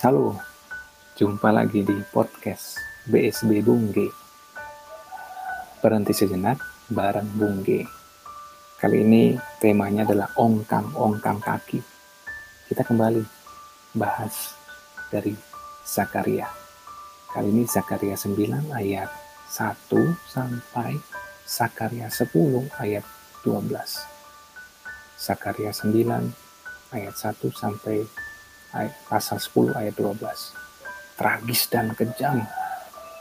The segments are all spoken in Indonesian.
Halo, jumpa lagi di podcast BSB Bungge. Berhenti sejenak bareng Bungge. Kali ini temanya adalah ongkang-ongkang kaki. Kita kembali bahas dari Zakaria. Kali ini Zakaria 9 ayat 1 sampai Zakaria 10 ayat 12. Zakaria 9 ayat 1 sampai ayat, pasal 10 ayat 12. Tragis dan kejam.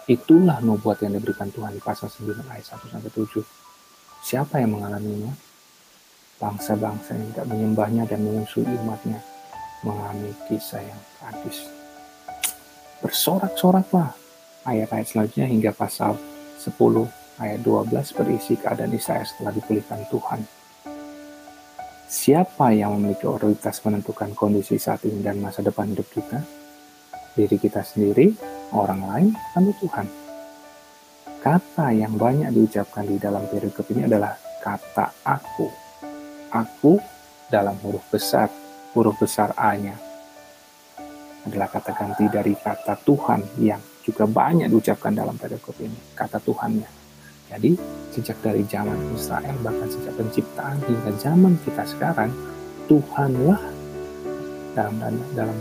Itulah nubuat yang diberikan Tuhan di pasal 9 ayat 1 sampai 7. Siapa yang mengalaminya? Bangsa-bangsa yang tidak menyembahnya dan mengusui umatnya mengalami kisah yang tragis. Bersorak-soraklah ayat-ayat selanjutnya hingga pasal 10 ayat 12 berisi keadaan Israel setelah dipulihkan Tuhan Siapa yang memiliki otoritas menentukan kondisi saat ini dan masa depan hidup kita? Diri kita sendiri, orang lain, atau Tuhan? Kata yang banyak diucapkan di dalam perikop ini adalah kata aku. Aku dalam huruf besar, huruf besar A-nya adalah kata ganti dari kata Tuhan yang juga banyak diucapkan dalam perikop ini, kata Tuhannya. Jadi sejak dari zaman Israel bahkan sejak penciptaan hingga zaman kita sekarang Tuhanlah dalam dalam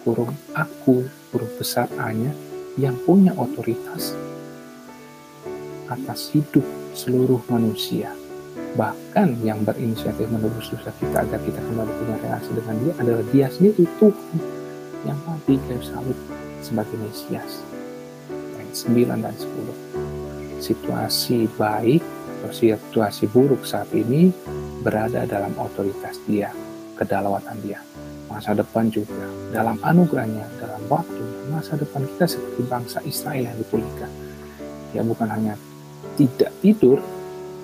kurung aku huruf besar A-nya yang punya otoritas atas hidup seluruh manusia. Bahkan yang berinisiatif menebus dosa kita agar kita kembali punya relasi dengan dia adalah dia sendiri Tuhan yang mati kayu salib sebagai Mesias. Ayat 9 dan 10 situasi baik atau situasi buruk saat ini berada dalam otoritas dia, kedalawatan dia. Masa depan juga dalam anugerahnya, dalam waktu masa depan kita seperti bangsa Israel yang dipulihkan. Ya bukan hanya tidak tidur,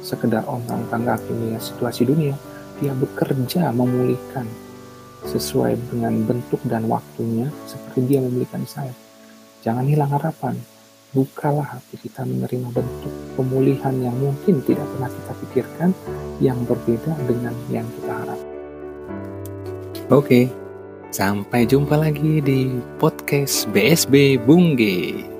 sekedar ontang-ontang kaki melihat situasi dunia, dia bekerja memulihkan sesuai dengan bentuk dan waktunya seperti dia memulihkan Israel. Jangan hilang harapan, bukalah hati kita menerima bentuk pemulihan yang mungkin tidak pernah kita pikirkan yang berbeda dengan yang kita harap. Oke, sampai jumpa lagi di podcast BSB Bungge.